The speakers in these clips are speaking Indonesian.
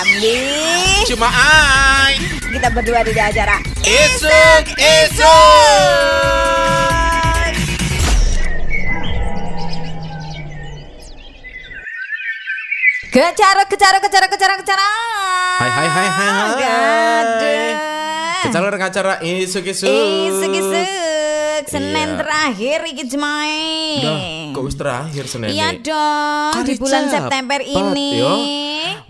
Ambi Cuma ai. Kita berdua di acara Isuk Isuk Kecara, kecara, kecara, kecara, kecara Hai hai hai hai hai. Gaduh. Kecara acara Isuk Isuk Isuk, isuk Senin Iya. terakhir iki jemae Dah, kok wis terakhir Senin Iya dong, di Hari bulan cepet, September ini. yo.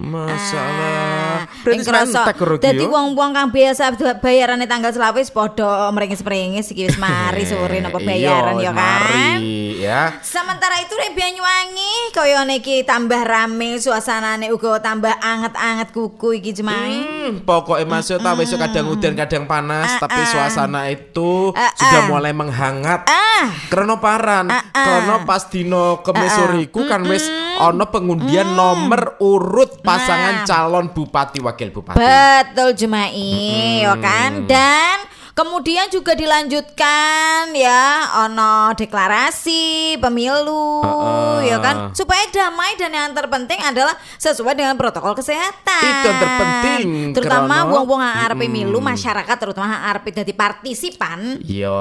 Masalah. Ah, Kerasa, sementek rugi, Dadi wong-wong kang biasa bayarane tanggal selawe wis padha meringis-meringis iki wis mari sore napa bayaran Iya, ya kan. Ya. Sementara itu nek Banyuwangi kaya niki tambah rame suasanane uga tambah anget-anget kuku iki jemae. Hmm, pokoknya masuk tahu besok kadang udan kadang panas tapi suasana itu Ah, sudah ah. mulai menghangat. Ah, Karena paran, karena pas dino kemis soriku kan wis ono pengundian nomor urut pasangan Nah. calon bupati wakil bupati. betul jemae ya kan. Dan Kemudian juga dilanjutkan ya ono deklarasi pemilu Uh-uh. ya kan supaya damai dan yang terpenting adalah sesuai dengan protokol kesehatan. Itu yang terpenting, Terutama wong-wong arep pemilu masyarakat terutama yang arep dadi partisipan. Iya.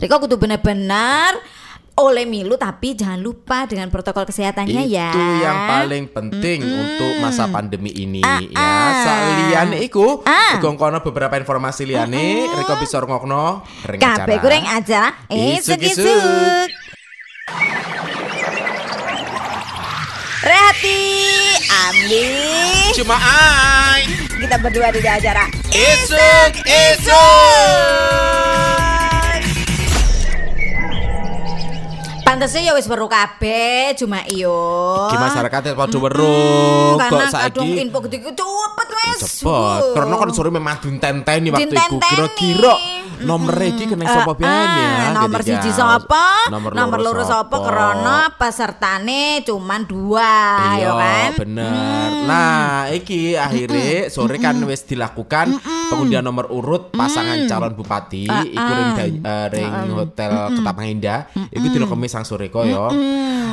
Riko kudu bener-bener oleh milu tapi jangan lupa dengan protokol kesehatannya ya. Itu yang paling penting untuk masa pandemi ini Ah, ya. ah. Salian iku, Ah. kono beberapa informasi liyane, Riko bisa ngokno Kabeh acara. goreng aja. Isuk-isuk. Rehati, Ambi. Cuma ai Kita berdua di acara Isuk Isuk Pantesnya ya wis weru kabeh, cuma iyo. Iki masyarakatnya pada weruh kok saiki info gede cepet wes. cepet karena kan sore memang dintenteni waktu iku kira-kira nomor iki kena sapa Eh, pian ya? Eh, nomor gitu, siji sapa? Nomor, loro sapa? karena pesertane cuman dua ya Iya kan? bener. Nah iki akhirnya sore kan wis dilakukan Pengundian nomor urut pasangan calon bupati Iku ring, da- eh, ring hotel Ketapang Indah Iku kemis sang sore koyo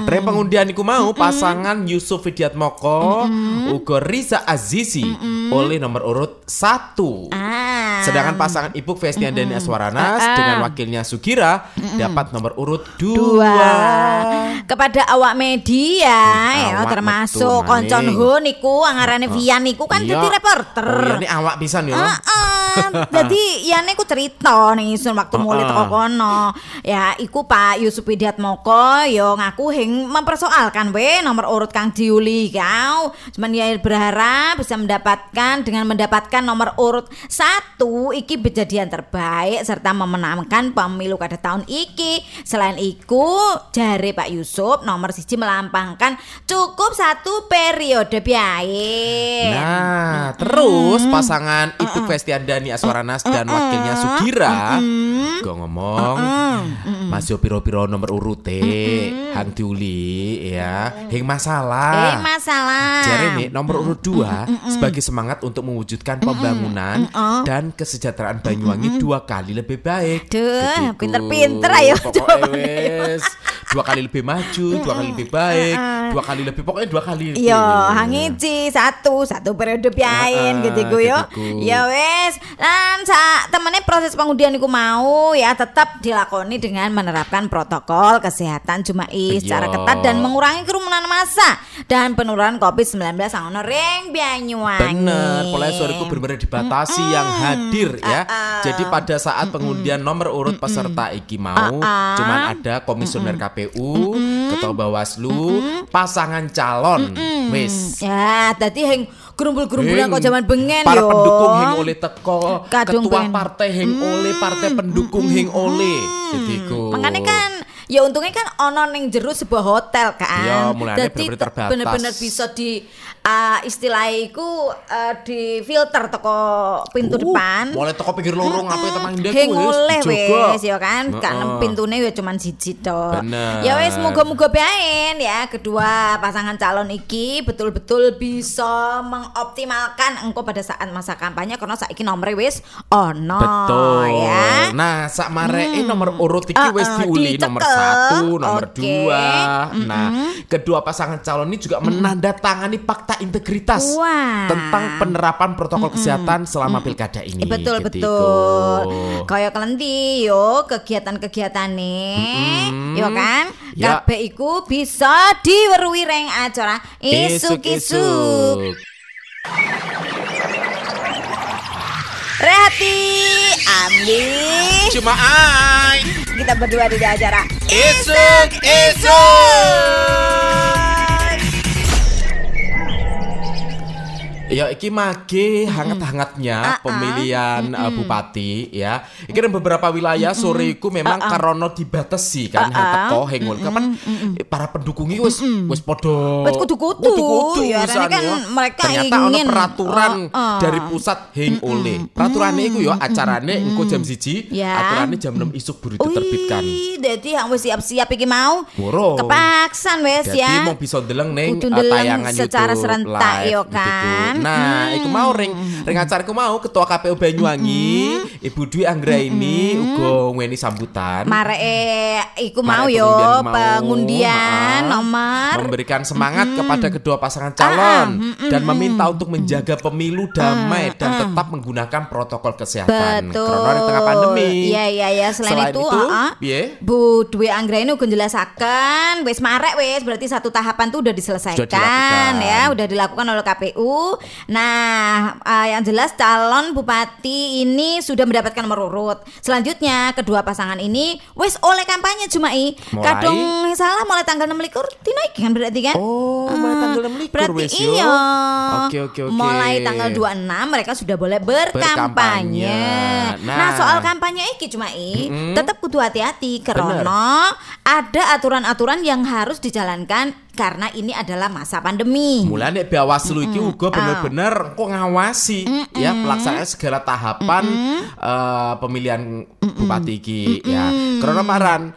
Ring pengundian iku mau pasangan Yusuf Widiatmoko Ugo Riza Azizi Oleh nomor urut satu. Ah Sedangkan pasangan Ibu Festian Dani Aswaranas dengan wakilnya Sugira dapat nomor urut dua. kepada awak media ya Awak termasuk koncon ho niku angarane Vian niku kan Iya. dadi reporter Oh, iya, ini awak pisan ya. Heeh. Jadi ya ku cerita nih isun waktu mulai teko kono. Ya iku Pak Yusuf Widiatmoko yo ngaku hing mempersoalkan we nomor urut Kang Diuli kau. Cuman ya berharap bisa mendapatkan dengan mendapatkan nomor urut satu iki kejadian terbaik serta memenangkan pemilu kada tahun iki. Selain iku jare Pak Yusuf nomor siji melampangkan cukup satu periode biaya. Nah, terus pasangan Ibu Festian Dani Aswaranas dan wakilnya Sugira Gue ngomong Mas yo piro-piro nomor urute Hang diuli ya. Hing masalah. Masalah. Jare nih nomor urut dua sebagai semangat untuk mewujudkan pembangunan dan kesejahteraan Banyuwangi dua kali lebih baik. Duh, pinter-pinter ayo Pokoknya wes dua kali lebih maju, dua kali lebih baik, dua kali lebih pokoknya dua kali. Yo, lebih. hangici satu satu periode piain gitu ku yo. Ya wes, lan sa temennya proses pengundian iku mau ya tetap dilakoni dengan menerapkan protokol kesehatan Jumai secara Iya. ketat dan mengurangi kerumunan massa dan penurunan Covid-19 sang ono ring Banyuwangi. Bener, mulai suaraku benar-benar dibatasi yang hadir ya. Ah, ah. Jadi pada saat pengundian nomor urut peserta iki mau, ah. cuman ada komisioner KPU, ketua Bawaslu, pasangan calon, wis. Ya, tadi heng gerumbul-gerumbulan kok zaman bengen para yo. pendukung hing oleh teko Kadung ketua pengen. partai hing oleh partai pendukung hing oleh jadi Makanya kan ya untungnya kan ono ning jero sebuah hotel kan. Bener-bener te- terbatas. bener-bener bisa di uh, istilahnya iku uh, di filter toko pintu Uh, depan. mulai teko pinggir lorong apa itu mang Hing oleh wes ya kan karena Heeh. pintunya ya cuman siji tok. Ya wes muga-muga baen ya kedua pasangan calon iki betul-betul bisa mengoptimalkan engkau pada saat masa kampanye karena saiki wes ono Betul. ya. Nah, sak mareke nomor urut iki Ah, wis ah, diuli nomor satu, nomor Oke. dua. Nah, kedua pasangan calon ini juga menandatangani fakta integritas Wah. tentang penerapan protokol kesehatan selama pilkada ini. Eh, betul Gitu, betul. Kayak kelenti yo kegiatan-kegiatan nih, yo kan? Ya. Kabeh iku bisa diweruhi reng acara isuk-isuk. Isuk-isuk. Rehati, Ambi. Cuma ai. Kita berdua di acara Isuk, Ya iki mage hangat-hangatnya pemilihan uh, bupati ya. Iki ada beberapa wilayah sore iku memang karono dibatasi kan hang teko hengul kapan eh, para pendukung iki wis wis padha Wis kudu-kudu. kudu-kudu Ya, kan ya. mereka Ternyata ono ingin. peraturan Oh, oh. dari pusat heng oleh. Peraturannya iku ya acarane engko jam 1, Ya. aturannya jam 6 isuk baru diterbitkan. Wih, jadi yang wis siap-siap iki mau. Murung. Kepaksan wes ya. mau bisa ndeleng ning uh, ndeleng tayangan secara YouTube serentak, live yo gitu. kan? Nah, iku mau ring ring acaraku mau ketua KPU Banyuwangi, Ibu Dwi Anggra ini uga ngweni sambutan. Marek eh, iku mau yo pengundian mau, pengundian nomor memberikan semangat kepada kedua pasangan calon dan meminta untuk menjaga pemilu damai dan tetap menggunakan protokol kesehatan. Betul. karena di tengah pandemi. Iya iya iya. Selain, Selain itu, itu, ah, ah, piye? Bu Dwi Anggra ini udah jelasakan wis marek wis berarti satu tahapan tuh udah diselesaikan Sudah dilakukan. ya udah dilakukan oleh KPU. Nah, ah, yang jelas calon bupati ini sudah mendapatkan nomor urut. Selanjutnya kedua pasangan ini wis oleh kampanye Jumai. Mulai? Kadung salah mulai tanggal 6 likur dinaik kan berarti kan? Oh, mulai tanggal 6 likur Berarti wis iya. Oke, oke, oke. Mulai tanggal 26 mereka sudah boleh berkampanye. Berkampanye. Nah, Nah. soal kampanye iki cuma i, tetap kudu hati-hati karena ada aturan-aturan yang harus dijalankan karena ini adalah masa pandemi. Mulane Bawaslu iki uga bener-bener kok ngawasi ya pelaksanaan segala tahapan eh, pemilihan bupati iki ya. Karena maran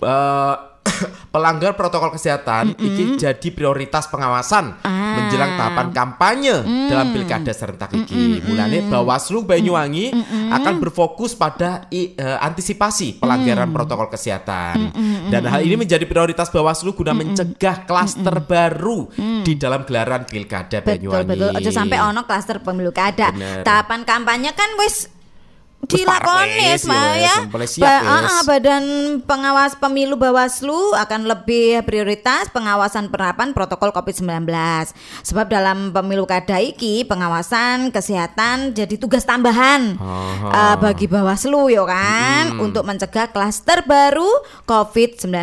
eh, pelanggar protokol kesehatan iki jadi prioritas pengawasan menjelang tahapan kampanye dalam pilkada serentak iki. Mulane Bawaslu Banyuwangi akan berfokus pada i- eh, antisipasi pelanggaran protokol kesehatan. Dan hal ini menjadi prioritas Bawaslu guna mencegah klaster baru di dalam gelaran pilkada Betul Banyuwangi. betul. Aja sampai ono klaster pemilu. Kada. Tahapan kampanye kan Wis dilakoni Mas, ya, ya. siap, Ba- ah, badan pengawas pemilu Bawaslu akan lebih prioritas pengawasan penerapan protokol Covid-19. Sebab dalam pemilu kada iki pengawasan kesehatan jadi tugas tambahan Aha. eh, bagi Bawaslu yo kan untuk mencegah klaster baru COVID-19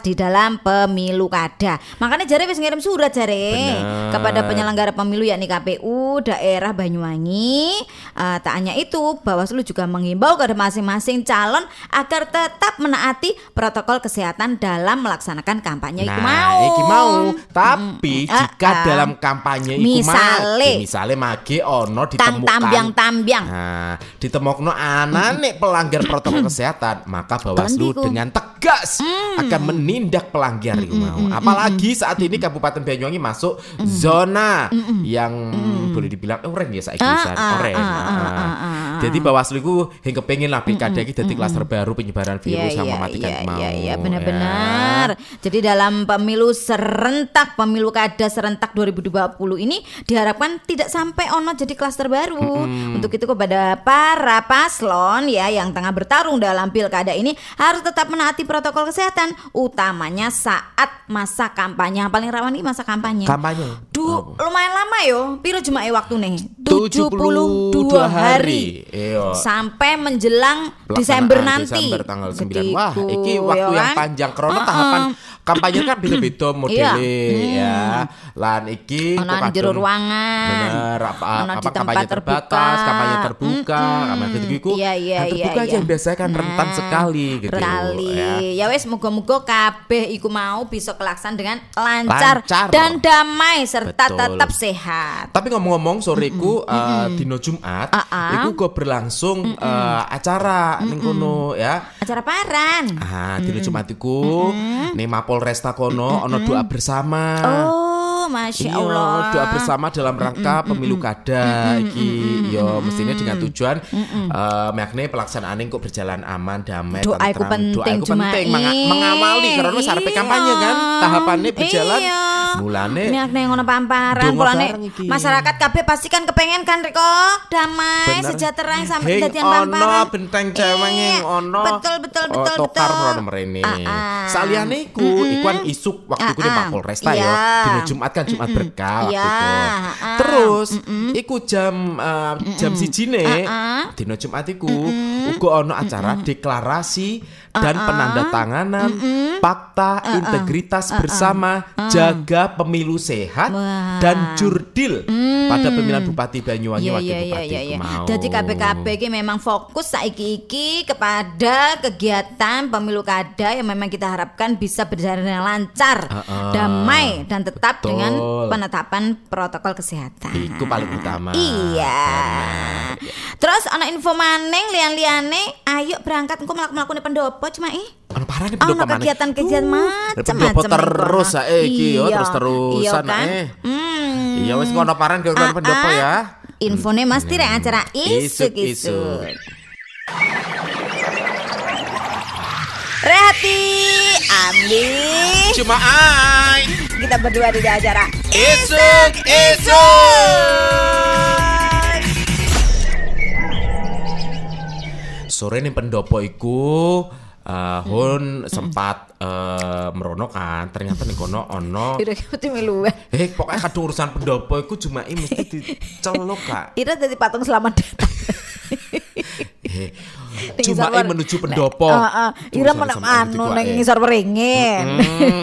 di dalam pemilu kada. Makanya jare wis ngirim surat jare Bener. kepada penyelenggara pemilu yakni KPU daerah Banyuwangi. Eh, tak hanya itu, Bawaslu juga menghimbau kepada masing-masing calon agar tetap menaati protokol kesehatan dalam melaksanakan kampanye iku Nah, mau. iki mau. Tapi Ah, jika ah. dalam kampanye iku Misale. mage, misale mage ono ditemukan tambiang-tambiang. Nah, ditemokno anane pelanggar protokol kesehatan, maka Bawaslu dengan tegas akan menindak pelanggar iku mau. Apalagi saat ini Kabupaten Banyuwangi masuk zona yang boleh dibilang orange ya saiki Ah, ah, orange. ah, ah, Ah. ah, ah, ah. Jadi Bawaslu iku yang kepengin lah pilkada iki dadi klaster baru penyebaran virus yang mematikan iya, mau. iya, iya, ya. benar-benar. Jadi dalam pemilu serentak, pemilu kada serentak 2020 ini diharapkan tidak sampai ono jadi klaster baru. Untuk itu kepada para paslon ya yang tengah bertarung dalam pilkada ini harus tetap menaati protokol kesehatan, utamanya saat masa kampanye. Yang paling rawan ini masa kampanye. Kampanye. Duh, lumayan lama yo. Piro cuma waktu nih? 72 hari. Iya. Sampai menjelang Desember nanti. Desember tanggal 9. Gediku, Wah, iki waktu ya yang kan? panjang karena Heeh. tahapan kampanye kan beda-beda modelnya Iya. ya. Lan iki di jero ruangan. Bener, apa, apa tempat kampanye terbatas, terbuka. kampanye terbuka, kampanye gitu gitu. Iya, iya, terbuka iya, aja iya. yang biasanya kan rentan Nah, sekali gitu. Sekali. ya. Ya wes muga-muga kabeh iku mau bisa kelaksan dengan lancar, Lancar. dan damai serta Betul. tetap sehat. Tapi ngomong-ngomong soreku uh, dino Jumat, Ah, ah. iku kok berlangsung uh, acara ning kono ya. Acara paran. Ah, dino Jumat iku ning Mapol Resta kono ono doa bersama. Oh, masya Iya, Allah. Hmm, doa bersama dalam rangka pemilu kada iki. Yo, mestinya dengan tujuan eh maknanya pelaksanaan kok berjalan aman, damai, Doa iku tentram. Doa penting, iku penting menga- mengawali karena wis arepe kampanye kan. Iya. Tahapannya berjalan. Iya. Mulane Nek nek ngono pamparan iki. masyarakat kabeh pasti kan kepengen kan Riko damai Bener. sejahtera yang sampai Heng dadian ono pamparan. benteng ceweng Iya, ono. Betul betul Oh, betul tokar betul. mrene. Ah, ah. Saliyane iku, iku kan isuk waktu iku di Ah. Mapolres ta yo. Iya. Dino Jumat kan Jumat berkah waktu Iya, iku. ah. Terus iku jam eh, jam sijine Ah, dino Jumat iku uga ono acara deklarasi dan penandatanganan fakta integritas bersama jaga pemilu sehat Wah. dan jurdil pada pemilihan Bupati Banyuwangi Iya wakil iya iya bupati iya iku iya. mau. Jadi KPKP iki memang fokus saiki iki kepada kegiatan pemilu kada yang memang kita harapkan bisa berjalan dengan lancar, Ah, ah. damai dan tetap Betul. dengan penetapan protokol kesehatan. Iku paling utama. Iya. Terus ana info maning lian-liane, ayo berangkat engko mlaku-mlakune pendopo cuma ih. Ono parah nih Oh, pendopo ono kegiatan-kegiatan macam-macam pendopo ning kono. terus saiki yo Iya, terus-terusan iya kan? eh. Hmm. Iya wis ngono paran ke Ah, pendopo ah. ya. Infone mesti rek acara Isuk-isuk. isuk-isuk. Rehati, ambil. Cuma ai. Kita berdua di acara Isuk Sore nih pendopo iku eh, Hun sempat eh, merono kan ternyata nih kono ono Ira mesti melu. eh pokoknya kadung urusan pendopo iku cuma ini mesti diceluk kak Ira dadi patung selamat datang. Eh, cuma ngisor- menuju pendopo Heeh, Ira Adi anu ning eh. ngisor beringin. Hmm.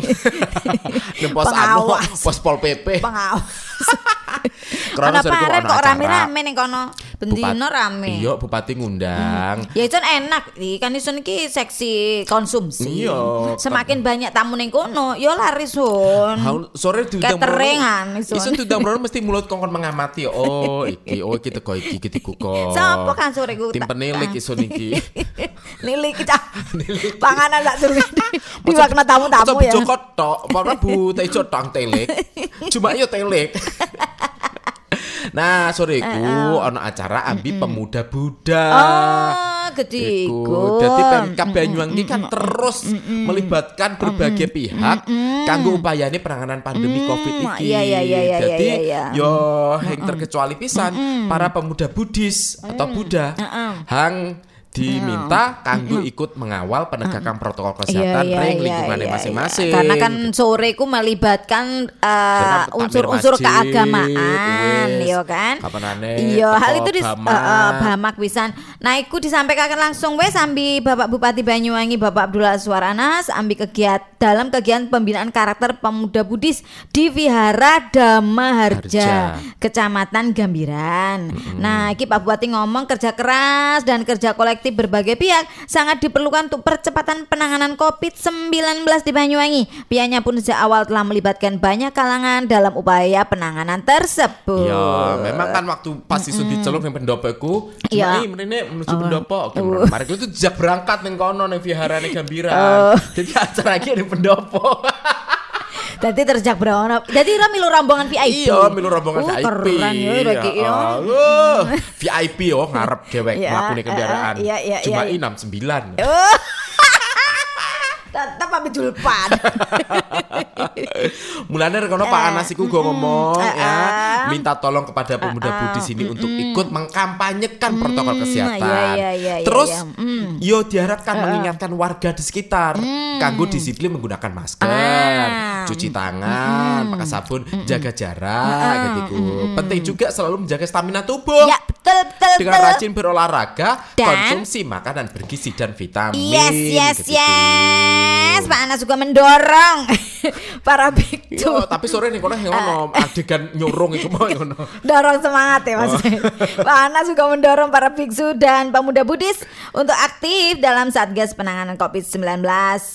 Ning pos anu, pos pol pp. Pengawas. Krono ono kok rame-rame ning kono. Bendino rame. Iya, bupati ngundang. Ya itu enak, kan isun iki seksi konsumsi. Iya. Semakin banyak tamu ning kono, yo laris sun. Sore diundang Cateringan. Isun. Isun diundang Brono mesti mulut kongkon mengamati oh iki oh iki teko iki iki tiku kok. Sopo kan sore ku Tim penilik isun iki. Lili kita panganan tak turun di wakna tamu-tamu ya. Joko tok, para bu teh ijo tang telik. Cuma yo telik. Nah, sore iku ono acara ambi pemuda Buddha. Oh. Iku. Jadi Pemkab Banyuwangi kan terus melibatkan berbagai pihak kanggo upayane penanganan pandemi Covid iki. Iya, iya, iya, iya, Jadi iya, iya. yo hang terkecuali pisan para pemuda Buddhis atau Buddha hang diminta kanggo ikut mengawal penegakan protokol kesehatan ring lingkungannya masing-masing. Iya, Karena kan sore ku melibatkan uh, takmir unsur-unsur masjid, keagamaan, ya kan? Iya, hal itu di Bamak. uh, uh, Bamak pisan. Nah, iku disampaikan langsung wes sambi Bapak Bupati Banyuwangi Bapak Abdullah Suaranas ambi kegiatan dalam kegiatan pembinaan karakter pemuda Buddhis di Vihara Dhamma Harja, Harja. Kecamatan Gambiran. Nah, iki Pak Bupati ngomong kerja keras dan kerja kolektif berbagai pihak sangat diperlukan untuk percepatan penanganan COVID-19 di Banyuwangi. Pihaknya pun sejak awal telah melibatkan banyak kalangan dalam upaya penanganan tersebut. Ya, memang kan waktu pas isu diceluk ning pendopo iku, Iya. cuma mrene menuju Oh. pendopo. Oke, Oh. mari itu sejak berangkat ning kono ning viharane Gambiran. Oh. Jadi acara iki ning pendopo. Jadi terjak berono. Jadi ira milu rombongan VIP. Iya, milu rombongan Oh, VIP. Keren ya ya. Uh, VIP yo ngarep dewek Iya, mlakune eh, kendaraan. eh, iya, iya, Cuma iya, iya. i 69. Oh. Tetap ambil julpan. Mulane rekono Pak Anas iku go ngomong eh, ya, eh. minta tolong kepada pemuda budi sini untuk ikut mengkampanyekan protokol kesehatan. iya, iya, iya, iya, Terus iya. Mm. yo diharapkan mengingatkan warga di sekitar kanggo disiplin menggunakan masker, Ah. Cuci tangan, pakai sabun, jaga jarak gitu. Penting juga selalu menjaga stamina tubuh. ya, betul betul Dengan betul. rajin berolahraga, Dan- konsumsi makanan bergizi dan vitamin. Yes, yes, gitu. yes. Pak Anas juga mendorong para biksu. Yo, tapi sore nih kono ngono adegan nyurung iku mau ngono. Dorong semangat ya mas Pak Anas juga mendorong para biksu dan pemuda Buddhis Untuk aktif dalam Satgas Penanganan COVID-19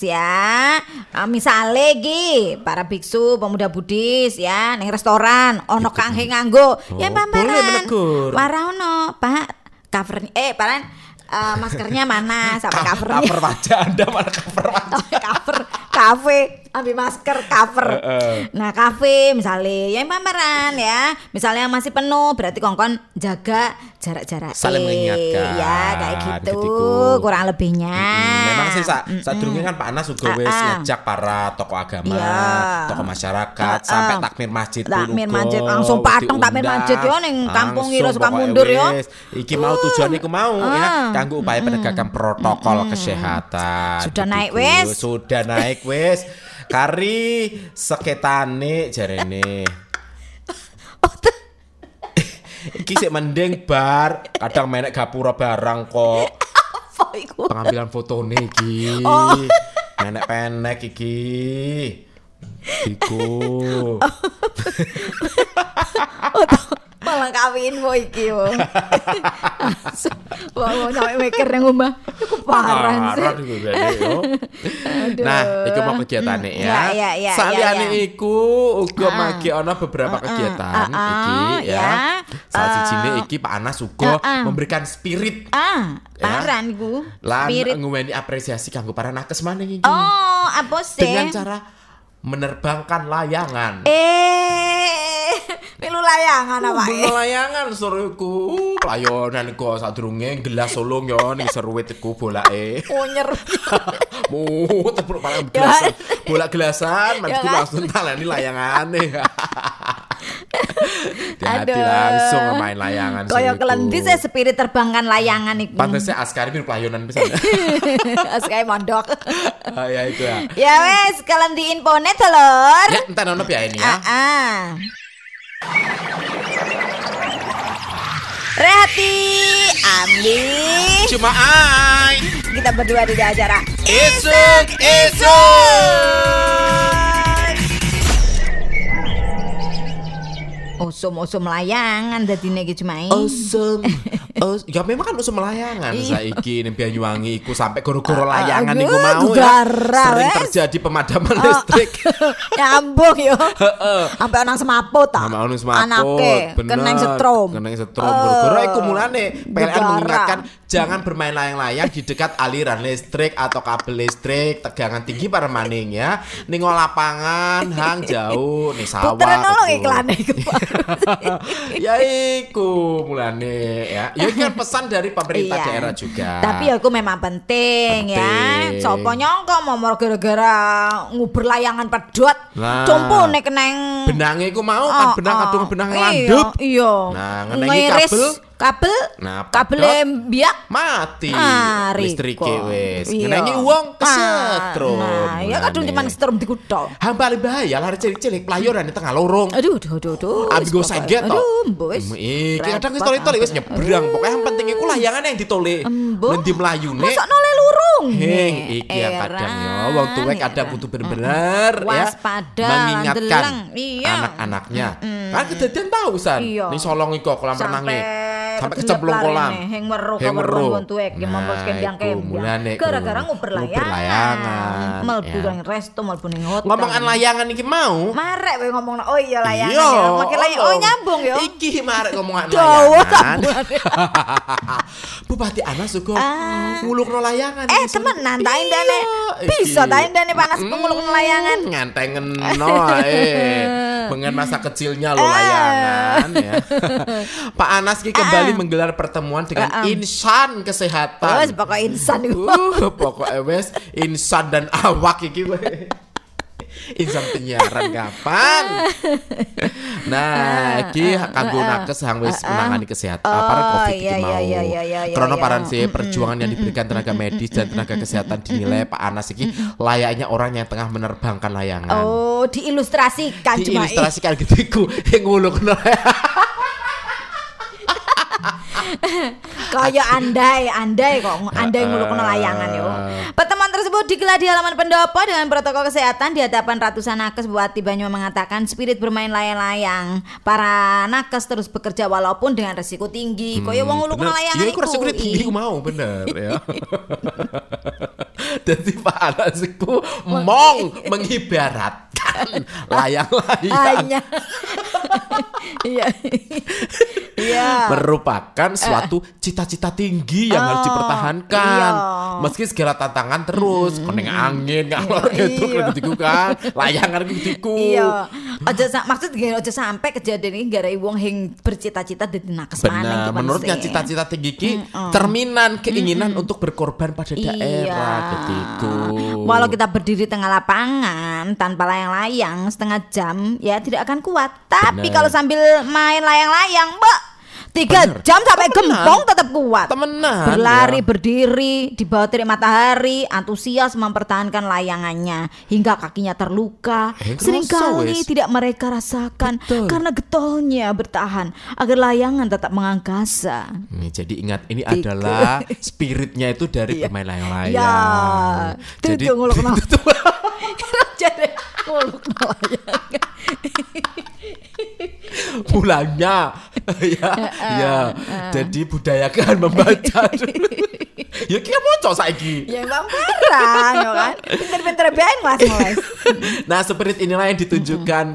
ya Nah, Misalnya Gi, para biksu, pemuda Buddhis ya Neng restoran, ono kang nganggo. Ya Oh, boleh menegur. Warono, Pak. Cover Eh, paran eh, maskernya mana sampai covernya Cover wajah Anda malah cover wajah. cover kafe ambil masker cover. Heeh. Nah, kafe misalnya yang pameran ya. Misalnya masih penuh berarti kongkon jaga jarak-jarak. Saling mengingatkan. Ya, kayak gitu. Getiku. Kurang lebihnya. Hmm, memang sih sa sadurunge kan Pak Anas juga wis Ah, ah. ngejak para tokoh agama, Iya. tokoh masyarakat Ah, ah. sampai takmir masjid Takmir masjid, langsung pateng takmir masjid yo ning kampung Langsung Ira suka mundur yo. Iki mau tujuan iku mau ya Ah. kanggo upaya penegakan protokol kesehatan. Sudah naik wis. Sudah naik wis. Kari seketane jarene. Oh, Iki sik mending bar, kadang menek gapura barang kok. pengambilan fotone iki. Oh. Nenek-penek iki. Iku. Malah kawin wo iki wo. Wah, mau nyampe mikir nang omah. Iku parah sih. Nah, iku mau kegiatane Ya, ya. ya, ya, Saliyane ya, ya. iku uga magi ana beberapa kegiatan ah, ah, iki ya. Salah Eh, sijine iki Pak Anas uga ah, ah. memberikan spirit Ah, Ya. paran iku. lan nguweni apresiasi kanggo para nakes maning iki. Oh, apa sih? Dengan cara menerbangkan layangan. Eh, milu layangan apa Bunga layangan suruhku pelayonan iku sadurunge gelas solong yo ning seruit iku bolake. Unyer. Mu tepuk paling gelasan. Bola gelasan Ya kan? langsung taleni layangane. Hati Aduh. langsung main layangan Kaya kelendi saya spirit terbangkan layangan iku. Pantasnya askari bir pelayonan pisan. Sekali mondok. Ah, ya itu ya. ya wes, kalian di infonet telur. Ya, entar nono ya ini ya. Ambi, Cuma ai. kita berdua di acara Isuk isuk. Usum-usum layangan dadi iki cuma Usum. Us, ya memang kan usum layangan Iya. saiki ning Banyuwangi iku sampai goro-goro Ah, layangan aduh, iku mau ya. Sering terjadi pemadaman Oh. listrik. Nyambung yo. Heeh. Sampai orang semaput ta. Sama anu semaput, Anake kena setrum. Kena setrum. Eh, Goro-goro iku mulane PLN mengingatkan jangan bermain layang-layang di dekat aliran listrik atau kabel listrik tegangan tinggi para maning ya. Ning lapangan hang jauh ning sawah. Puteran nolong betul. iklan iku. ya iku mulane ya. Ya ini kan pesan dari pemerintah Iya. daerah juga. Tapi ya aku memang penting, ya. Penting. Sopo nyongko momor gara-gara nguber layangan pedot. Nah. Cumpu nek keneng benangnya iku mau kan Oh, benang oh. kadung benang Iya, landep. Iya. Nah, ngenengi kabel. Kabel. Nah, kabel biak. Mati Ah, listrik Riko. wis. Iya. Ngenengi uang kesetrum. Nah, ya kadung cuman setrum dikutok. Hamba bahaya lari cilik-cilik pelayoran di tengah lorong. Aduh, aduh, aduh, aduh. Abi go Wis, seget pokoknya. to. Aduh, wis. Iki kadang wis toli-toli wis nyebrang. Pokoknya yang penting iku layangan yang ditole. Melayune. Masa noleh lurung. Heng, nih? iki ya kadang. Eran, Wong tuwek ya kadang kan? kudu bener-bener ya Waspada, mengingatkan. Iya. anak-anaknya. Kan kejadian tahu san. Iya. Ning solong iko kolam renange. Sampai kecemplung kolam. heng weruh Heng weruh. tuwek ki Nah, kembang. mulane iku. Gara-gara nguber layangan. Melbu ya. nang resto, melbu ning hotel. Ngomongan layangan iki mau. Marek we ngomong oh iya layangan Iya, ya. Makin layangan oh nyambung yo. Iki marek ngomongan layangan. Bupati Anas juga Ah. ngulukno layangan. Eh iki. temenan ta Iya, indane. Bisa iki. ta indane panas penguluk layangan. Ngantengen no eh. Pengen masa kecilnya lo Ah. layangan ya. Pak Anas ki kembali Ah. menggelar pertemuan dengan Ah, ah. insan kesehatan. Wes pokok insan. Uh, pokoknya wes insan dan awak iki. Insan penyiaran kapan? Nah, iki kanggo nakes hang wis menangani kesehatan Oh, apa Covid iki iya, mau. iya, iya, iya, iya, Krono iya. paran sih perjuangan yang diberikan tenaga medis dan tenaga kesehatan dinilai Pak Anas iki layaknya orang yang tengah menerbangkan layangan. Oh, diilustrasikan cuma Diilustrasikan gitu iku yang ngulukno. Kaya andai, andai kok, andai nguluk layangan yo. Pertemuan tersebut digelar di halaman pendopo dengan protokol kesehatan di hadapan ratusan nakes. Bupati Banyuwangi mengatakan spirit bermain layang-layang. Para nakes terus bekerja walaupun dengan resiko tinggi. Kaya wong nguluk layangan Ya iku resiko tinggi mau bener ya. Jadi Pak Anas iku mong mengibaratkan layang-layang. Iya. Iya. merupakan suatu cita-cita tinggi yang harus Oh, dipertahankan. iya. Meski segala tantangan terus, koneng angin ngalor gitu gitu kan, layangan gitu. Iya. Aja maksud gini aja sampai kejadian ini gara wong yang bercita-cita dadi nakes iki, menurutnya cita-cita tinggi ki cerminan keinginan untuk berkorban pada Iya. Daerah gitu. Walau kita berdiri tengah lapangan tanpa layang-layang setengah jam ya tidak akan kuat. Tapi Bener. kalau sambil main layang-layang, Mbak, tiga Bener. jam sampai Temenan. gempong tetap kuat. Temenan, Berlari, ya. berdiri di bawah terik matahari, antusias mempertahankan layangannya hingga kakinya terluka. Eh, Seringkali tidak mereka rasakan Betul. karena getolnya bertahan agar layangan tetap mengangkasa. Nih, jadi ingat ini Tiku. adalah spiritnya itu dari Iya. bermain layang-layang. Ya, Jadi. Jadi nguluk layang. mulanya ya ya jadi budayakan membaca dulu. ya kita mau saiki. Ya bang barang ya kan. Pinter-pinter bae ngeles-ngeles. Nah, spirit inilah yang ditunjukkan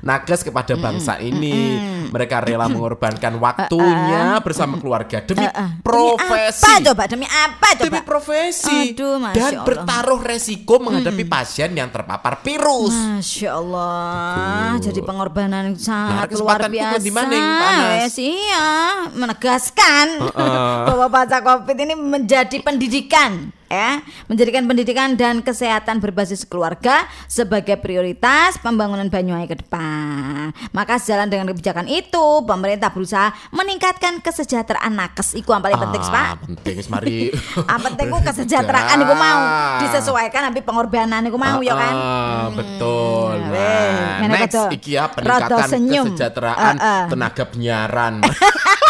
nakes kepada bangsa ini. Mereka rela mengorbankan waktunya bersama keluarga demi profesi. Demi apa coba? Demi apa coba? Demi profesi Aduh, Masya dan Allah. bertaruh resiko menghadapi pasien yang terpapar virus. Masya Allah, Tuh. jadi pengorbanan yang sangat Nah, luar biasa. di mana yang panas? Iya, menegaskan Heeh. bahwa pasca COVID ini menjadi pendidikan, ya, menjadikan pendidikan dan kesehatan berbasis keluarga sebagai prioritas pembangunan Banyuwangi ke depan. Maka sejalan dengan kebijakan itu, pemerintah berusaha meningkatkan kesejahteraan nakes. Iku yang paling penting, Ah, Pak. penting mari. Ah penting ku kesejahteraan iku mau disesuaikan tapi pengorbanan iku mau ya kan. Ah, betul. Hmm, Nah, weh, ngene next iki ya peningkatan senyum. kesejahteraan Ah, ah. tenaga penyiaran.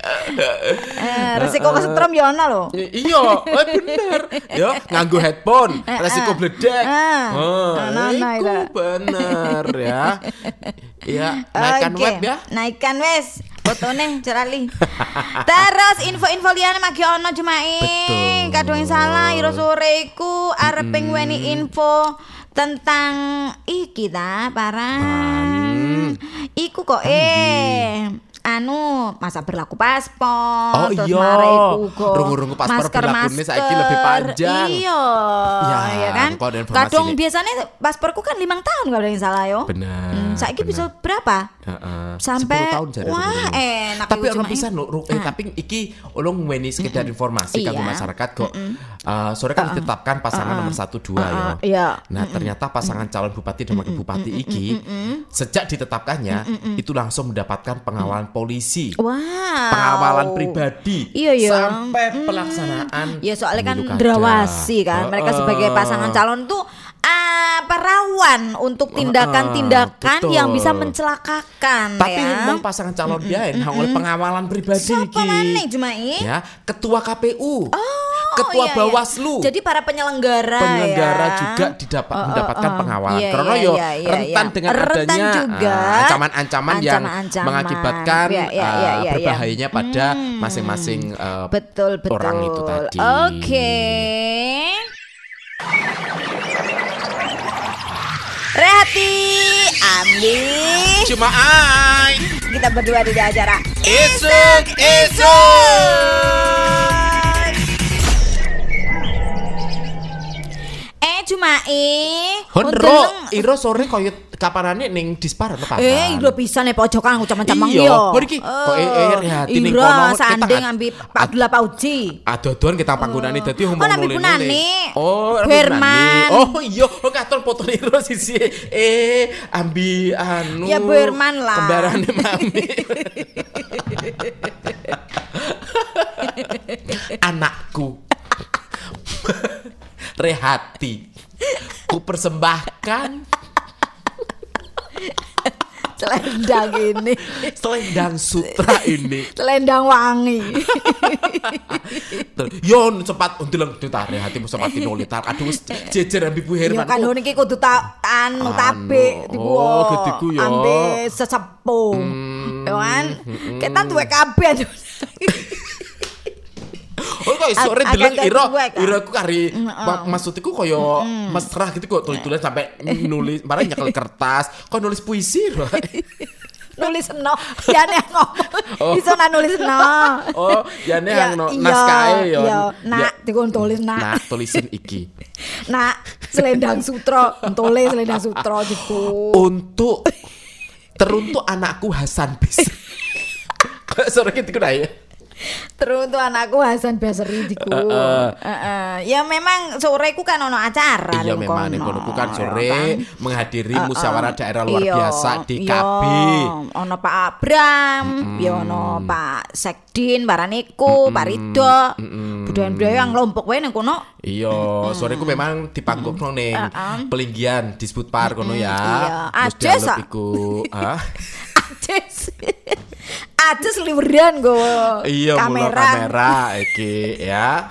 Eh, resiko kesetrum ya ono lho. Iya, eh, bener. Ya, nganggo headphone, resiko bledek. Ah, Oh, nah, nah, iku itu. bener ya. Ya, naikkan Oke, web ya. Naikkan wes. Fotone cerali. Terus info-info liyane magi ono. Betul. Kadung salah iro sore iku arep weni info tentang iki ta, Parang. Iku kok eh anu masa berlaku paspor Oh, terus iya. mare iku uga Rungu-rungu paspor berlakune saiki lebih panjang. iya Ya, ya kan informasi nih. biasanya pasporku kan limang tahun kalau yang salah yo Benar, Hmm, saiki benar. bisa berapa Heeh. Sampai- 10 tahun jare wah, rungu-rungu. enak Tapi pisan lho, Ru- eh, tapi iki ulung weni sekedar informasi kanggo Iya. masyarakat kok. Eh, sore kan ditetapkan pasangan nomor 1 2 ya. iya. Nah, ternyata pasangan calon bupati dan wakil bupati iki sejak ditetapkannya itu langsung mendapatkan pengawalan polisi. wow Pengawalan pribadi Iya, iya. sampai pelaksanaan Ya soalnya kan drawasi kan mereka sebagai pasangan calon tuh apa rawan untuk tindakan-tindakan betul. yang bisa mencelakakan Tapi ya. memang pasangan calon dia yang oleh pengawalan pribadi Siapa iki. maneh Jumai? Ya, ketua KPU. Oh, ketua iya, iya. Bawaslu. Jadi para penyelenggara penyelenggara ya. juga didapat Oh, oh, mendapatkan oh. pengawalan Iya, karena iya, iya, iya, rentan iya. dengan Rentan adanya ah, ancaman-ancaman yang Ancaman-ancaman. mengakibatkan Iya, iya, ah, iya, iya, iya. berbahayanya pada masing-masing eh, Betul betul. orang itu tadi. Oke. Rehati, Ambi. Cuma ai Kita berdua di acara isuk isuk. Eh eh Honro, iro sore koyo kapanane ning dispar apa? Eh, ilo bisa nih pojokan aku Iya, yo. kok iki kok eh, eh, Rehati ning kono, sanding ambi Pak Abdullah Pauji. Adodoan kita panggonane dadi Oh, nuli-nuli. punani. Oh, Berman. Oh, iya, oh katon foto niro sisi. Eh, ambi anu. Ya, Berman lah. Kembarane mami. Anakku. Rehati. Ku persembahkan Selendang ini. selendang sutra ini. Selendang wangi. Yon cepat untileng ditare hatimu sempat tinolitar. Aduh jejer ambi Bu Herman. kan Oh, iki kudu ta Anu, tabe diku. oh, gediku ya. Ambe sesepuh. Ya kan? Kita duwe kabeh. kok sore Ag- deleng ira ira aku kari mak- maksudku koyo mesra gitu kok tulis-tulis sampai nulis barang nyekel kertas kok nulis puisi lho. nulis no. Ya ngomong Oh. iso nak nulis no. Oh, ya yang no, iya, iya. Ya, Nak dikon tulis nak. Nah, tulisin iki. Nak selendang sutra, tulis selendang sutra gitu. Untuk teruntuk anakku Hasan Bis. Sore gitu ya? Terus tuh anakku Hasan Basri diku. Heeh. Ya memang sore ku kan ono acara Iya memang ning kono kan sore menghadiri musyawarah daerah luar Iya, biasa DKB. iya. Ono Pak Abram, ya ono Pak Sekdin, Baraniku, Pak Ridho. Budaya-budaya yang lompok wae ning kono. Iya, sore ku memang dipanggung ning pelinggian disebut par kono ya. Iya. Terus Aja, iku. Ajes liweran go. Iya, kamera. kamera iki ya.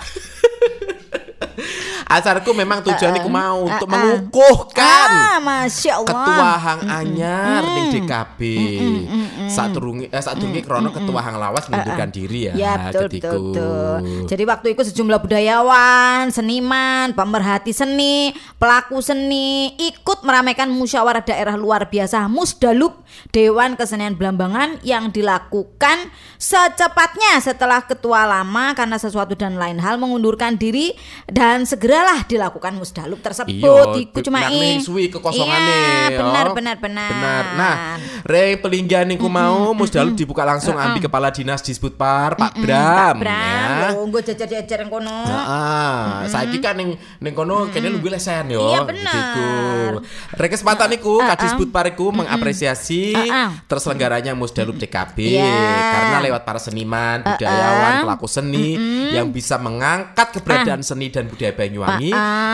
Acarku memang tujuannya ku mau untuk mengukuhkan Ah, Masya Allah. ketua hang anyar ning DKB. Saat turungi eh saat turungi krono ketua hang lawas mengundurkan diri ya. Ya betul Jadi betul, betul. Jadi waktu itu sejumlah budayawan, seniman, pemerhati seni, pelaku seni ikut meramaikan musyawarah daerah luar biasa Musdalub Dewan Kesenian Belambangan yang dilakukan secepatnya setelah ketua lama karena sesuatu dan lain hal mengundurkan diri dan segeralah dilakukan Musdalub tersebut. Iya, Iku cuma suwi kekosongane. Iya, ya. benar benar benar. Benar. Nah, re pelinggian niku mau musdalub dibuka langsung ambil kepala dinas disebut par Pak Bram. Pak Bram, ya. lho, nggo jajar-jajar yang kono. Heeh, saiki kan ning ning kono kene luwih lesen yo. Iya, bener. Re kesempatan niku disebut par iku mengapresiasi terselenggaranya musdalub DKB Iya. karena lewat para seniman, budayawan, pelaku seni yang bisa mengangkat keberadaan seni dan budaya Banyuwangi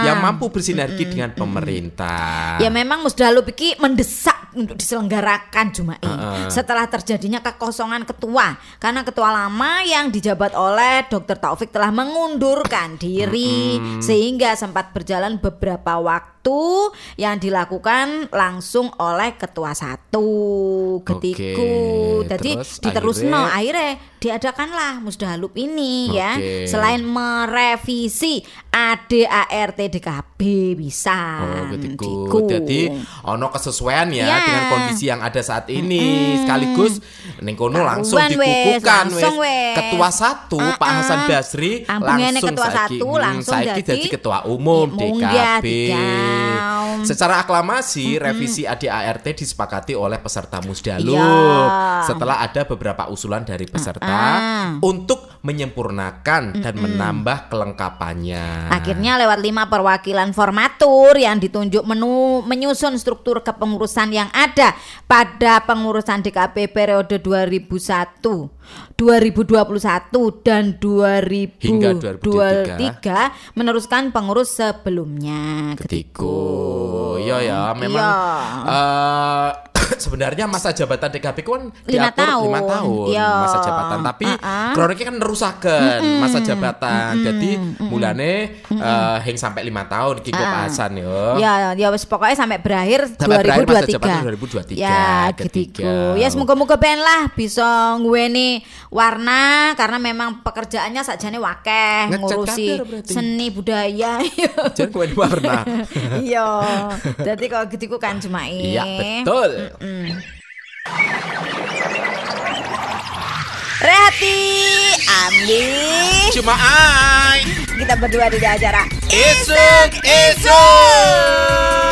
yang mampu bersinergi dengan pemerintah. Ya memang Musdalub iki mendesak untuk diselenggarakan Juma'i setelah terjadinya kekosongan ketua. Karena ketua lama yang dijabat oleh Dr. Taufik telah mengundurkan diri. Sehingga sempat berjalan beberapa waktu yang dilakukan langsung oleh ketua satu ketiku. Oke, Jadi terus diterusno akhirnya- akhirnya diadakanlah Musdalub ini ya Oke. selain merevisi ADART DKB bisa Oh, ketiku. Diku. Jadi ono kesesuaian ya Ya. dengan kondisi yang ada saat ini. Sekaligus ning kono langsung dikukuhkan langsung wes. Ketua satu Pak Hasan Basri Ambungnya langsung ketua saiki, satu hmm, langsung saiki jadi- jadi ketua umum Ya, DKB. digaum. Secara aklamasi revisi ADART disepakati oleh peserta Musdalub Iya. setelah ada beberapa usulan dari peserta Ah. untuk menyempurnakan dan menambah kelengkapannya. Akhirnya lewat lima perwakilan formatur yang ditunjuk menu menyusun struktur kepengurusan yang ada pada pengurusan DKP periode 2001, 2021 dan 2023 Hingga 2023. meneruskan pengurus sebelumnya. Ketiku. Iya ya, memang Iya. eh, sebenarnya masa jabatan DKP kan Lima diatur tahun. lima tahun Iya. masa jabatan, tapi Uh-uh. kroniknya kan nerusaken masa jabatan. Jadi mulane eh, hing sampai lima tahun iki Pak Hasan yo. Ya, ya wis pokoknya sampai berakhir Sampai berakhir masa 2023. jabatan 2023, Ya, ketiga. ketiga. Ya semoga-moga ben lah bisa nguweni warna karena memang pekerjaannya sajane wakeh ngurusi seni budaya. Jangan kue warna. Iya. Jadi kalau gitu kan cuma Iya, betul. Rehati, Ambi. Cuma ai. Kita berdua di acara Isuk, isuk.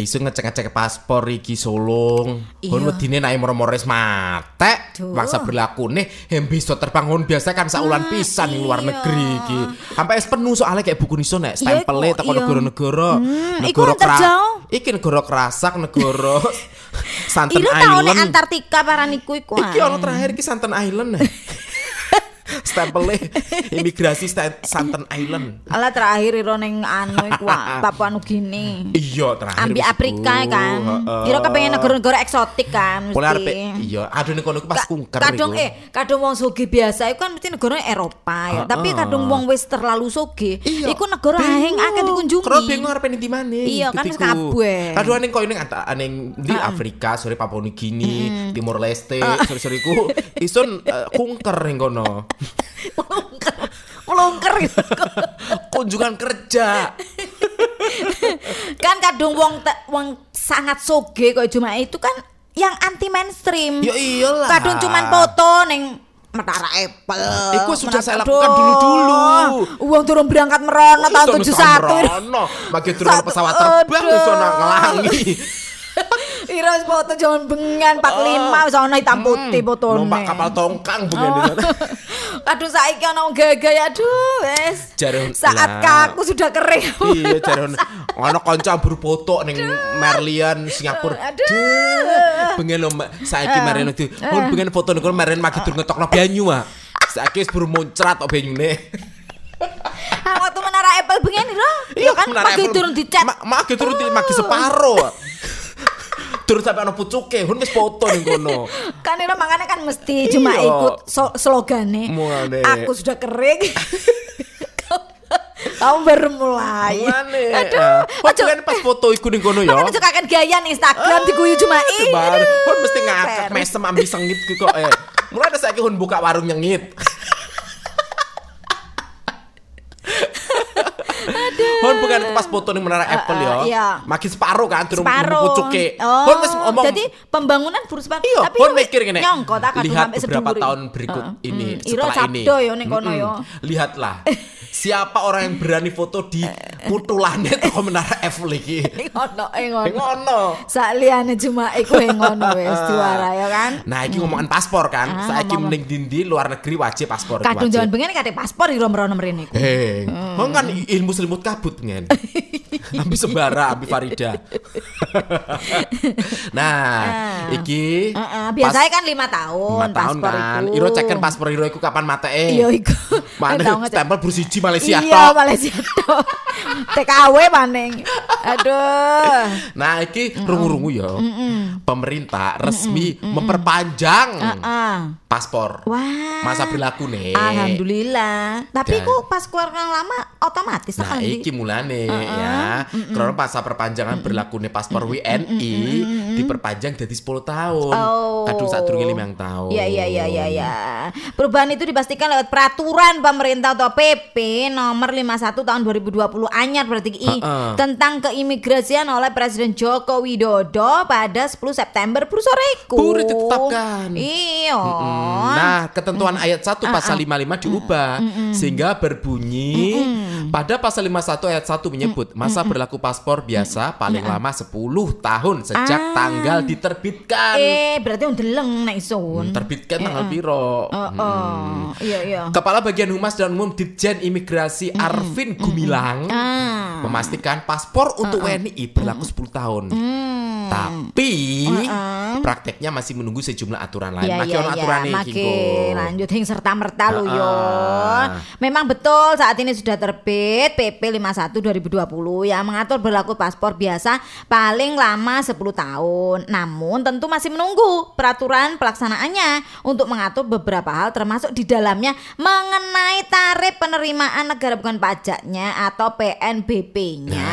Isu ngecek-ngecek paspor iki solong. Iya. Kon wedine naik moro-mores mate. Duh. Masa berlaku nih yang bisa terbang kon biasa kan saulan pisan ning luar iya. negeri iki. Sampai es penuh soalnya kayak buku niso nek Iya, stempelnya kok, teko iya. negara-negara. Hmm, iku kera- jauh. Iki negara kerasak, negara Santen Itu tahu nih Island. Antartika paraniku iku. Iki ono terakhir ki Santen Island. Stempelnya imigrasi Santen Island. Alah terakhir iro ning anu iku Papua Nugini. Iya terakhir. Ambil. Afrika kan. Heeh. Kira kepengen negara-negara eksotik kan mesti. arep iya, aduh ning kono iku pas kunker kadung eh kadung wong soge biasa iku kan mesti negara Eropa ya. Tapi kadung wong wis terlalu soge, Iya. iku negara ahing akeh dikunjungi. Kro bingung arep ndi maneh. Iya, kan kabeh. Kadung ning koyo ning ning di Afrika, sore Papua Nugini, Timor Leste, sore-sore iku isun eh, kunker ning kono. Melungker. Melungker gitu. Kunjungan kerja. kan kadung wong te- wong sangat soge kok cuma itu kan yang anti mainstream. Ya iyalah. Kadung cuman foto ning Metara Apple. Iku sudah saya lakukan dulu-dulu. Uang turun berangkat merono tahun 71. Rono, bagi turun pesawat terbang wis ono ngelangi. Ira foto jaman bengan 45 wis ana hitam putih fotone. Numpak kapal tongkang bengen Oh. Aduh saiki ana wong gaya aduh wis. Saat kaku sudah kering. Iya, jare ono- ono kanca ambur foto ning Merlian Singapura. Aduh. Bengen lho saiki Merlian itu. Oh, bengen foto niku Merlian magi tur ngetokno banyu ah. Saiki wis buru muncrat kok banyune. Ah, waktu menara Apple bengen ira. Iya kan Menara magi turun dicat. Ma- Magi turun di magi separo. Turun sampai ono pucuke, hun wis foto ning kono. Kan ira makanya kan mesti cuma Iya. ikut so- slogane. Mulane. Aku sudah kering. Kamu baru mulai. Mulane. Aduh. Oh, Ojo. kan pas foto iku ning kono ya. Kan gaya nih Instagram diguyu cuma ih. Bar, aduh, hun mesti ngakak mesem ambi sengit kok eh. Mulai ada saiki hun buka warung nyengit. Hun bukan pas foto ning menara Apple ya. iya. Makin separuh kan turun Separuh. pucuke. Oh, Hun wis ngomong Jadi pembangunan burus separuh. Iya, Tapi Hon mikir gini. Nyongko tak kadung sampai beberapa tahun berikut ini Mm, setelah ini. sabdo yo ning kono yo. Lihatlah. Siapa orang yang berani foto di putulane toko menara Eiffel iki? Ing ono, ing ono. Ngono. Sak liyane cuma iku ngono wis juara ya kan. Nah, iki ngomongan paspor kan. Ah, Saiki mending dindi luar negeri wajib paspor. Kadung jaman bengen kate paspor ira merono mrene iku. Hei, Hmm. kan ilmu selimut kabut ngen. Ambi sembara, ambi Farida. nah, iki Heeh, biasanya kan lima tahun, lima tahun paspor kan. iku. Iro cekken paspor Iro iku kapan mate Iya iku. Mana stempel bersiji Malaysia Iya, tok. Malaysia tok. TKW maning. Aduh. Nah, iki rungu-rungu ya. Pemerintah resmi memperpanjang Heeh. paspor Wah. masa berlaku nih. Alhamdulillah. Tapi Dan- kok pas keluar yang lama otomatis Nah, kan iki mulane ya. Karena masa perpanjangan berlaku nih paspor WNI diperpanjang jadi 10 tahun. Oh. Aduh, saat durunge limang tahun. Iya iya iya iya ya. Perubahan itu dipastikan lewat peraturan pemerintah atau PP nomor 51 tahun 2020 anyar berarti i Heeh. tentang keimigrasian oleh Presiden Joko Widodo pada 10 September buru sore iku. Buru ditetapkan. Iya. Mm, Nah, ketentuan ayat 1 pasal 55 diubah sehingga berbunyi pada pasal 51 ayat 1 menyebut masa berlaku paspor biasa paling lama 10 tahun sejak Ah. tanggal diterbitkan. Eh, berarti undeleng nek isun. Terbitkan tanggal piro? Oh, oh. Iya iya. Kepala Bagian Humas dan Umum Ditjen Imigrasi Arvin Gumilang Ah. memastikan paspor untuk WNI berlaku 10 tahun. Hmm. Tapi prakteknya masih menunggu sejumlah aturan lain. Iya Maki iya ono iya, aturan iki, makin lanjut hing serta merta lo yo. Ah. Memang betul saat ini sudah terbit PP 51 2020 yang mengatur berlaku paspor biasa paling lama 10 tahun. Namun tentu masih menunggu peraturan pelaksanaannya untuk mengatur beberapa hal termasuk di dalamnya mengenai tarif penerimaan negara bukan pajaknya atau PNBP-nya.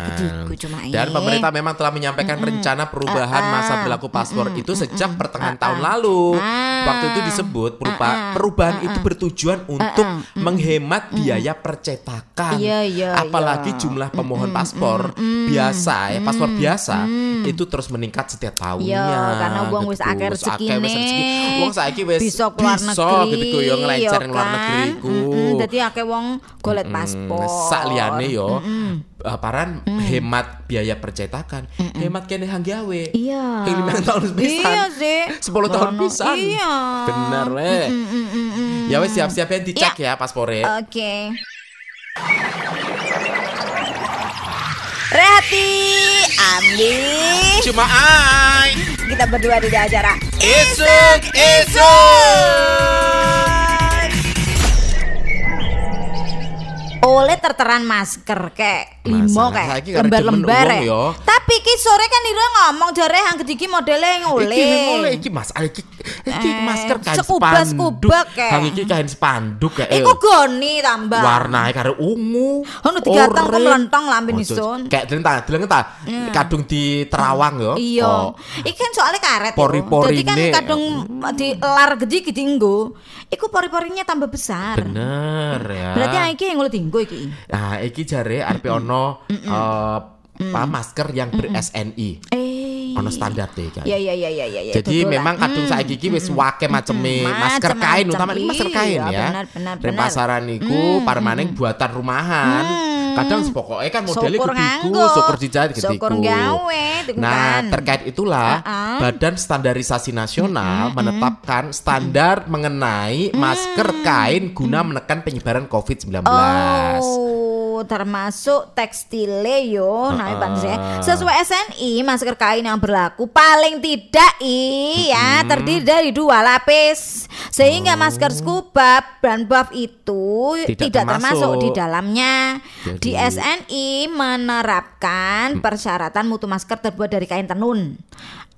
Gitu cuma Dan pemerintah memang telah menyampaikan rencana perubahan Ah, masa ah. berlaku paspor itu sejak pertengahan tahun lalu. Ah. Waktu itu disebut perupa- perubahan itu bertujuan untuk menghemat biaya percetakan. Iya, iya, Apalagi iya. jumlah pemohon paspor biasa ya, paspor biasa itu terus meningkat setiap tahunnya. Iya, karena uang wis gitu. akeh Wis akeh, wis rezekine. rezeki. Wong saiki wis bisa keluar bisa negeri. gitu yo ngelencer ya luar kan? negeri Dadi akeh wong golek Mm, paspor. Sak liyane yo. uh, paran hemat biaya percetakan, hemat kene hanggawe. Iya. Yang lima tahun pisan. Iya sih. 10 tahun pisan. Iya. Bener we. Ya wes siap-siap ya dicek ya paspore. Oke. Rehati, Ambi. Cuma ai. Kita berdua di acara Isuk isuk. Oleh terteran masker kayak limo kayak lembar-lembar ya. yo. Tapi ki sore kan Ira ngomong jare hang gediki modele yang oleh. Iki yang oleh iki Mas, Ah, iki iki Eh, masker kain sekubas spanduk. kubak, kayak. Hang iki kain spanduk kayak. Iku goni tambah. warnanya karo ungu. Ono digatang kok oranye. melentong lambe nisun. Kayak deleng ta, deleng ta. Kadung di terawang yo. Iya. Oh. Iki kan soalnya karet. Pori-porine. Kan kadung di lar gede dinggo. Iku pori-porinya tambah besar. Bener ya. Berarti iki yang ngulih dinggo iki. Nah, iki jare arep ono eh, apa masker yang ber SNI. Eh, ono standar deh kan. Iya iya iya iya iya. Jadi betul memang kadung Hmm, saiki iki wis wake maceme masker kain macem-macem. utama ini masker kain Iya, ya. benar, benar, benar. pasaran iku buatan rumahan. Kadang pokoknya kan modelnya gediku, syukur dijahit gediku. Syukur gawe, itu Nah, kan. terkait itulah Uh-uh. Badan Standarisasi Nasional menetapkan standar mengenai masker kain guna menekan penyebaran COVID-19. Oh, termasuk tekstile yo, nah pantes ya. Sesuai SNI, masker kain yang berlaku paling tidak i ya terdiri dari dua lapis. Sehingga masker scuba dan buff itu Tidak tidak, termasuk. termasuk. di dalamnya. Jadi- Di SNI menerapkan persyaratan mutu masker terbuat dari kain tenun.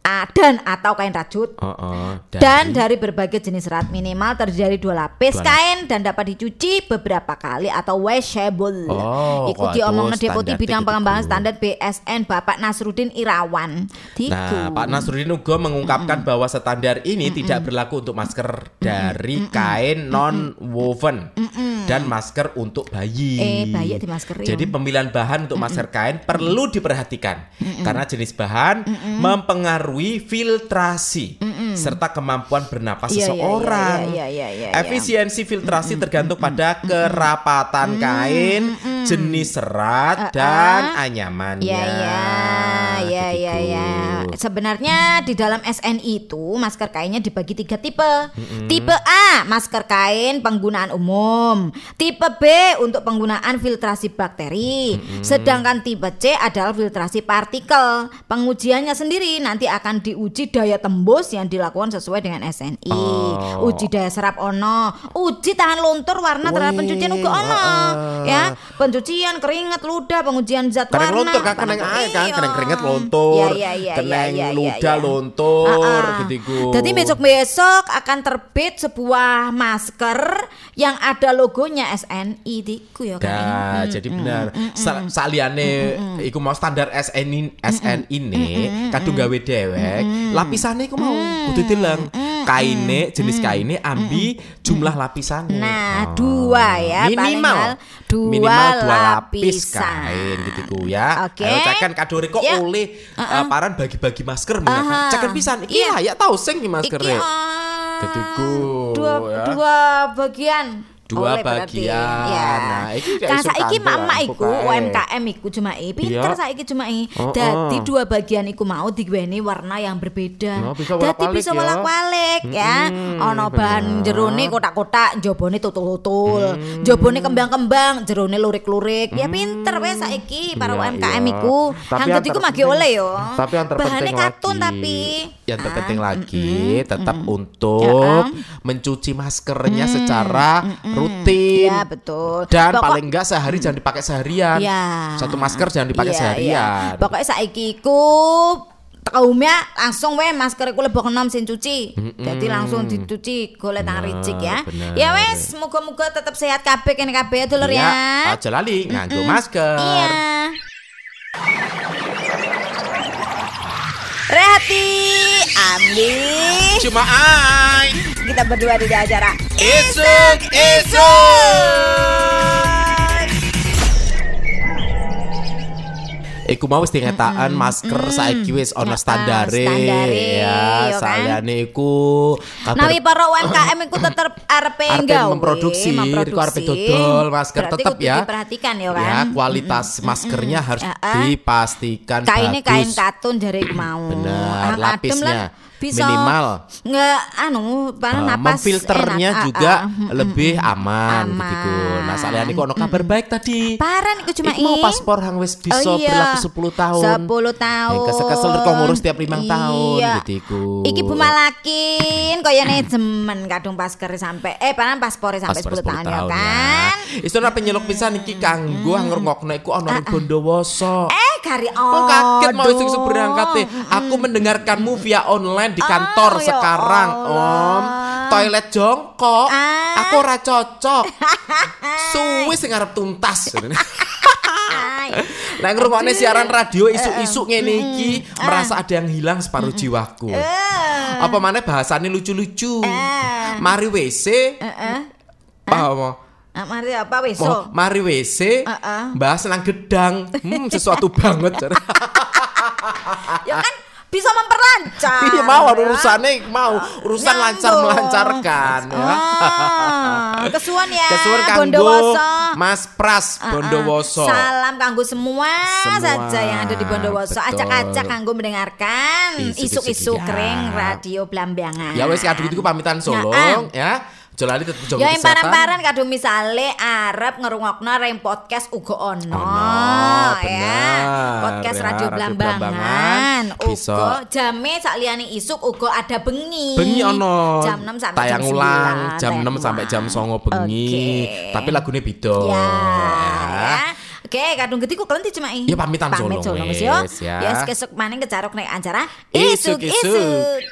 Ah, dan atau kain rajut. Oh, oh, Dan dari berbagai jenis serat minimal terdiri dari dua lapis Dua kain dan dapat dicuci beberapa kali atau washable. Oh, Iku kok diomongna itu Deputi Bidang tiku-tiku. Pengembangan Standar BSN Bapak Nasrudin Irawan. Diku. Nah, Pak Nasruddin juga mengungkapkan bahwa standar ini tidak berlaku untuk masker dari kain non woven dan masker untuk bayi. Eh, bayi di maskeri. Jadi pemilihan bahan untuk masker kain perlu diperhatikan karena jenis bahan mempengaruhi filtrasi serta kemampuan bernapas Iya, iya, seseorang. iya, iya, iya. Efisiensi filtrasi tergantung pada kerapatan kain, jenis serat dan anyamannya. Ya ya ya ya Begitu. ya. Sebenarnya di dalam SNI itu masker kainnya dibagi tiga tipe. Tipe A masker kain penggunaan umum. Tipe B untuk penggunaan filtrasi bakteri. Sedangkan tipe C adalah filtrasi partikel. Pengujiannya sendiri nanti akan diuji daya tembus yang dilakukan sesuai dengan SNI. Oh. Uji daya serap ono, uji tahan luntur warna terhadap Wih, pencucian uga ono. heeh. Ya, pencucian keringat ludah, pengujian zat Kering warna. luntur kan kena ae kan, Iya. kena keringet luntur, Iya, iya, iya, kena iya, iya, ludah iya. Ah, ah. gitu. Jadi besok-besok akan terbit sebuah masker yang ada logonya SNI diku ya kan. Nah, jadi benar. Sa Saliane iku mau standar SNI SN ini kadung gawe dewek, lapisane iku mau kudu dileng. Kaine jenis kaine ambi jumlah lapisane. Nah, Oh. dua ya, paling Minimal dua minimal dua lapis kain gitu ku ya. Oke. Ayo cekan kadore kok Ya. oleh uh, paran bagi-bagi masker nih. Aha. Cekan pisan iki Iya. layak tau sing iki masker Iki Gediku, dua ya. dua bagian. Dua Oleh berarti. bagian. Ya. Nah, iki Kan saiki kandel mak-mak iku. UMKM iku cuma i. Pinter Iya. saiki cuma i. Oh, Dadi oh. dua bagian iku mau digaweni warna yang berbeda. Oh, bisa Dadi wolak-walik bisa ya. wolak-walik ya. Ono bahan bener. jerone kotak-kotak, jabone tutul-tutul. Jabone kembang-kembang, jerone lurik-lurik. Ya pinter wes saiki para Iya, UMKM iya. iku. Tapi Hang yang dadi ku magi oleh yo. Tapi yang terpenting Bahannya katun lagi, tapi yang terpenting Ah, lagi tetap Ya, untuk mencuci maskernya secara rutin. Iya betul. Dan Pokok- paling enggak sehari jangan dipakai seharian. Iya. Satu masker jangan dipakai Iya, seharian. iya. Pokoknya saiki iku kaumnya langsung we masker iku lebok enom sing cuci. Jadi langsung dicuci golek tangan Bener, ricik ya. bener. Ya wes, muga-muga tetap sehat kabeh kene kabeh ya dulur Iya, ya. aja lali nganggo masker. Iya. Rehati, Ambi, Cuma ai. kita berdua di acara Isuk, isuk. Mau wis masker saiki wis ana Ya, standare standare, ya. kan. Sayane iku Nawi para UMKM iku tetep Arepe nggawe, memproduksi, iku arepe dodol masker tetep ya. Diperhatikan ya Ya, kan. kualitas maskernya harus Ya, ah. dipastikan Kainnya bagus. kain katun jari mau. Bener, adem lapisnya bisa minimal. Nggak anu, Uh, napas memfilternya enak. Ah, juga ah, mm, lebih mm, aman, aman. gitu. Nah, saliyane iku ono kabar baik tadi. Parah iku cuma Iku mau paspor hang wis bisa Oh iya. berlaku 10 tahun. 10 tahun. Yang kesel-kesel kok ngurus tiap limang tahun Iya. gitu iku. Iki Bu Malakin koyone jemen kadung pasker sampai eh panan paspore sampai Paspor 10 tahun, ya kan. Hmm. Isto ora penyeluk pisan iki kanggo ngrungokno iku ono ning Bondowoso. Eh kari Oh kaget mau isuk berangkat Aku mendengarkanmu via online di kantor Oh, ya sekarang. Om. Toilet jongkok. Ah. Aku ora cocok. Suwi sing arep tuntas. Nah ngrungokne siaran radio Eh, isu-isu ngene iki Merasa ada yang hilang separuh jiwaku. Eh. Apa mana bahasanya lucu-lucu? Eh. Mari WC Heeh. Apa Ah, mari apa? Oh, mari WC, bahas nang gedang, hmm, sesuatu banget. Ya kan bisa memperlancar. Iya mau ya. urusannya mau urusan lancar melancarkan ya. Ah, kesuwen ya Kesuwen kanggo Bondowoso. Mas Pras Ah, ah. Bondowoso. Salam kanggo semua, Semua. saja yang ada di Bondowoso. Acak-acak kanggo mendengarkan Isuk-isuk ya. kering radio Blambangan. Ya wes kadung itu pamitan solo ya. Jolali tetep jaga Ya yang kesehatan. paran-paran kadung misale arep ngerungokno rem podcast uga ono Ono, ya. Podcast ya, Radio Radio Blambangan uga jame sakliyane isuk uga ada bengi. Bengi ono jam 6 sampai tayang jam 9. ulang jam 6 tayang sampai jam ulang. 9 bengi. Oke. Tapi lagunya beda. Ya, Ya. ya. Oke, kadung getiku kelenti cuma Ya, pamitan Pamit solo, Mas, yo. ya. Ya kesuk maning kecaruk nek acara Isuk-isuk.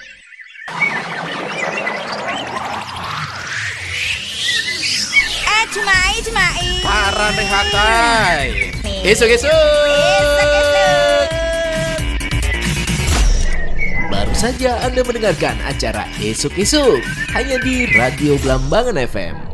Isuk-isuk. Eh, cumai, cumai. Paran rehatai. Nih. Isuk-isuk. Isuk-isuk. Baru saja Anda mendengarkan acara Esok Esok hanya di Radio Blambangan FM.